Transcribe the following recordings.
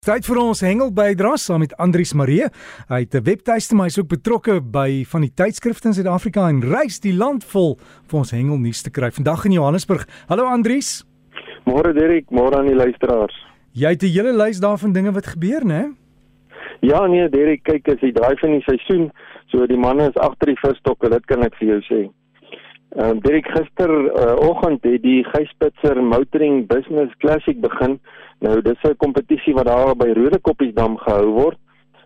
Tyd vir ons hengel bydra saam met Andrius Marie. Hy het 'n webtuiste maar hy is ook betrokke by van die tydskrifte in Suid-Afrika en reis die land vol vir ons hengel nuus te kry. Vandag in Johannesburg. Hallo Andrius. Môre Derek, môre aan die luisteraars. Jy het 'n hele lys daarvan dinge wat gebeur, né? Ja nee Derek, kyk as jy draai van die seisoen, so die manne is agter die visstokke, dit kan ek vir jou sê. Ehm uh, Derek gister uh, oggend het die Geyspitzer Motoring Business Classic begin. Nou dis 'n kompetisie wat daar by Rodekoppiesdam gehou word.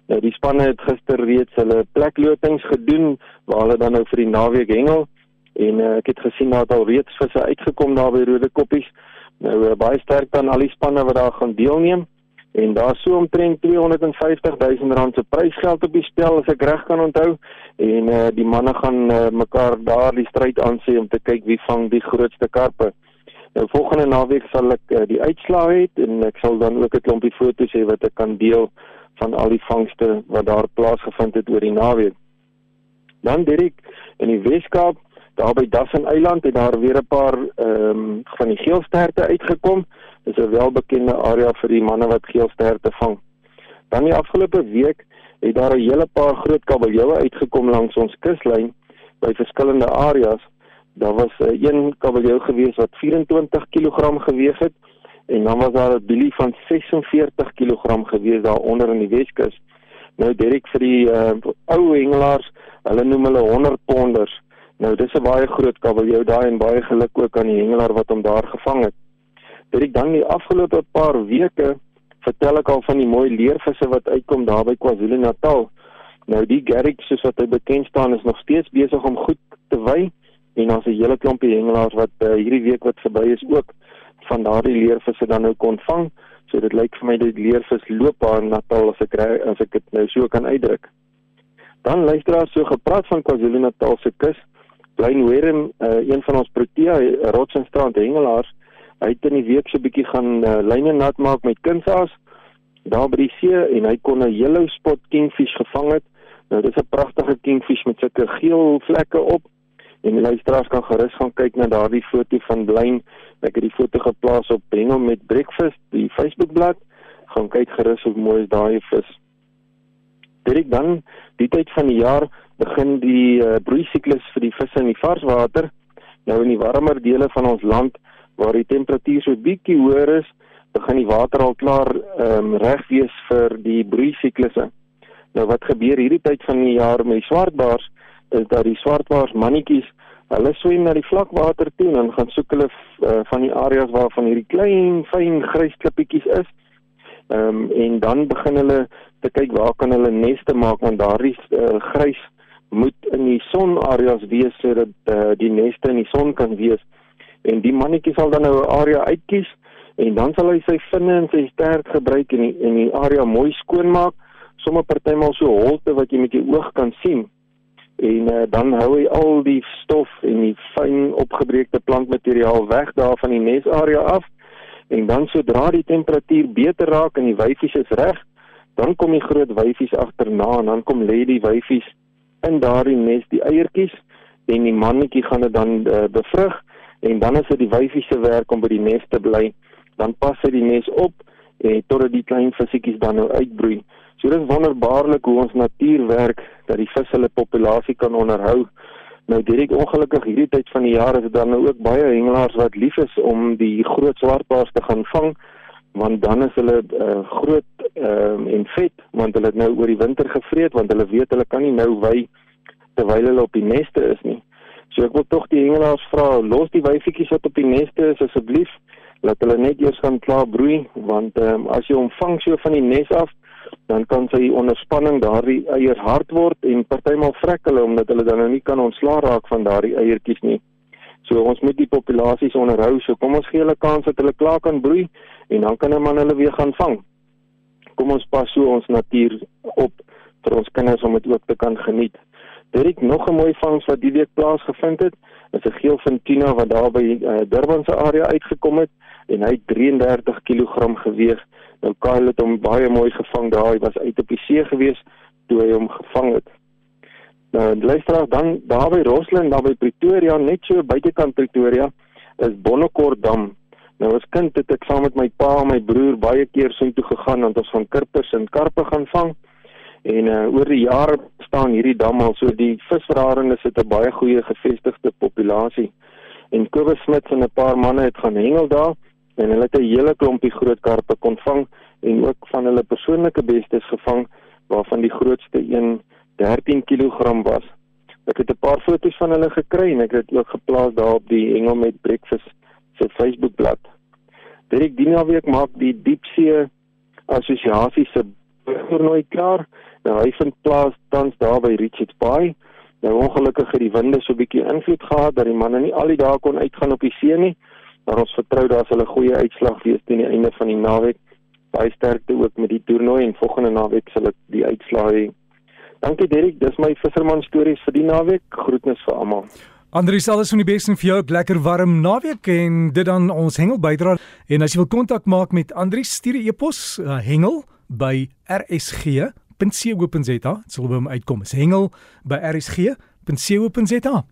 Nou die spanne het gister reeds hulle pleklotings gedoen waar hulle dan nou vir die naweek hengel en uh, ek het gesien dat al reeds visse uitgekom daar by Rodekoppies. Nou uh, baie sterk aan al die spanne wat daar gaan deelneem en daar so omtrent 250 000 rand se prysgeld op die spel as ek reg kan onthou en uh, die manne gaan uh, mekaar daar die stryd aansê om te kyk wie vang die grootste karpe. Nou volgende naweek sal ek uh, die uitslae hê en ek sal dan ook 'n klompie foto's hê wat ek kan deel van al die vangste wat daar plaasgevind het oor die naweek. Dan direk in die Weskaap, daar by Dassen Eiland het daar weer 'n paar ehm um, van die geelsterte uitgekom. Dis 'n welbekende area vir die manne wat geelsterte vang. Dan die afgelope week het daar 'n hele paar groot kabeljoue uitgekom langs ons kuslyn by verskillende areas daar was 'n uh, een kabeljou gewees wat 24 kg geweg het en dan was daar 'n bilie van 46 kg gewees daaronder in die Weskus. Nou Derek vir die uh, ou hengelaars, hulle noem hulle 100 ponders. Nou dis 'n baie groot kabeljou daai en baie geluk ook aan die hengelaar wat hom daar gevang het. Derek dan die afgelope paar weke vertel ek al van die mooi leervisse wat uitkom daar by KwaZulu-Natal. Nou die Garrick soos wat hy bekend staan is nog steeds besig om goed te wy en ons 'n hele klompie hengelaars wat uh, hierdie week wat verby is ook van daardie leervisse dan nou kon vang. So dit lyk vir my dat die leervis loop daar in Natal as ek as ek dit nou so kan uitdruk. Dan luisteraars so gepraat van KwaZulu-Natal se kus. Klein Werem, uh, een van ons Protea Rotsenstrand hengelaars, hy het in die week so bietjie gaan uh, lyne nat maak met kunsaas daar by die see en hy kon 'n yellow spot kingfish gevang het. Nou dis 'n pragtige kingfish met sulke geel vlekke op En luisteraars kan gerus gaan kyk na daardie foto van Blyn. Ek het die foto geplaas op Bengel met Breakfast, die Facebookblad. Gaan kyk gerus hoe mooi is daai vis. Dit dan die tyd van die jaar begin die uh, broeisiklus vir die visse in die varswater. Nou in die warmer dele van ons land waar die temperatuur so bietjie hoër is, begin die water al klaar ehm um, reg wees vir die broeisiklusse. Nou wat gebeur hierdie tyd van die jaar met die swartbaars? Is dat die swartbaars mannetjies hulle swem na die vlakwater toe en gaan soek hulle uh, van die areas waarvan hierdie klein fyn grys klippietjies is. Ehm um, en dan begin hulle te kyk waar kan hulle neste maak want daardie uh, grys moet in die sonareas wees sodat uh, die neste in die son kan wees. En die mannetjie sal dan nou 'n area uitkies en dan sal hy sy vinne en sy stert gebruik en die, en die area mooi skoonmaak. Sommige partymal so holte wat jy met jou oog kan sien en uh, dan hou hy al die stof en die fyn opgebreekte plantmateriaal weg daar van die nesarea af. En dan sodra die temperatuur beter raak en die wyfies is reg dan kom die groot wyfies agterna en dan kom lê die wyfies in daardie nes die eiertjies en die mannetjie gaan dit dan uh, bevrug en dan is dit die wyfies se werk om by die nes te bly dan pas hy die nes op en totdat die klein visjetjies dan nou uitbroei. So dit is wonderbaarlik hoe ons natuur werk dat die vis hulle populasie kan onderhou. Nou direk ongelukkig hierdie tyd van die jaar is dit dan nou ook baie hengelaars wat lief is om die groot swartbaars te gaan vang want dan is hulle uh, groot um, en vet want hulle het nou oor die winter gevreet want hulle weet hulle kan nie nou wy terwyl hulle op die neste is nie. So ek wil tog die hengelaars vra los die wyfietjies wat op die neste is asseblief laat hulle net eers gaan klaar broei want um, as jy hom vang so van die nes af dan kan sy onder spanning daardie eiers hard word en partymal vrek hulle omdat hulle dan nou nie kan ontslaa raak van daardie eiertjies nie. So ons moet die populasies onderhou. So kom ons gee hulle kans dat hulle klaar kan broei en dan kan 'n man hulle weer gaan vang. Kom ons pas so ons natuur op vir ons kinders om dit ook te kan geniet. Dit nog 'n mooi vangs wat die week plaasgevind het. Is 'n geel van Tina wat daar by uh, Durban se area uitgekom het en hy 33 kg geweg. Nou Kyle het hom baie mooi gevang daar. Hy was uit op die see gewees toe hy hom gevang het. Nou luister dan daar by Roslyn, daar by Pretoria, net so buitekant Pretoria, is Bonnekort dam. Nou as kind het ek saam met my pa en my broer baie keer soontoe gegaan want ons van kirpers en karpe gaan vang. En uh, oor die jare staan hierdie dam al so die visverharinge sit 'n baie goeie gevestigde populasie. En Kobus Smit en 'n paar manne het gaan hengel daar en hulle het 'n hele klompie groot karpe kon vang en ook van hulle persoonlike bestes gevang waarvan die grootste een 13 kg was. Ek het 'n paar foto's van hulle gekry en ek het dit ook geplaas daar op die Hengel met Breakfast se Facebookblad. Direk die naweek maak die Diepsee Assosiasie se toernooi klaar. Nou hy vind plaas tans daar by Richards Bay. Nou ongelukkig het die winde so 'n bietjie invloed gehad dat die manne nie al die dae kon uitgaan op die see nie. Maar ons vertrou daar sal 'n goeie uitslag wees teen die einde van die naweek. Baie sterkte ook met die toernooi en volgende naweek sal dit die uitslae hê. Dankie Derek, dis my visserman stories vir die naweek. Groetnis vir almal. Andries, alles van die beste vir jou. Lekker warm naweek en dit dan ons hengel bydra. En as jy wil kontak maak met Andries, stuur 'n e-pos uh, hengel by rsg.co.za. Dit sal by hom uitkom. Is hengel by rsg.co.za.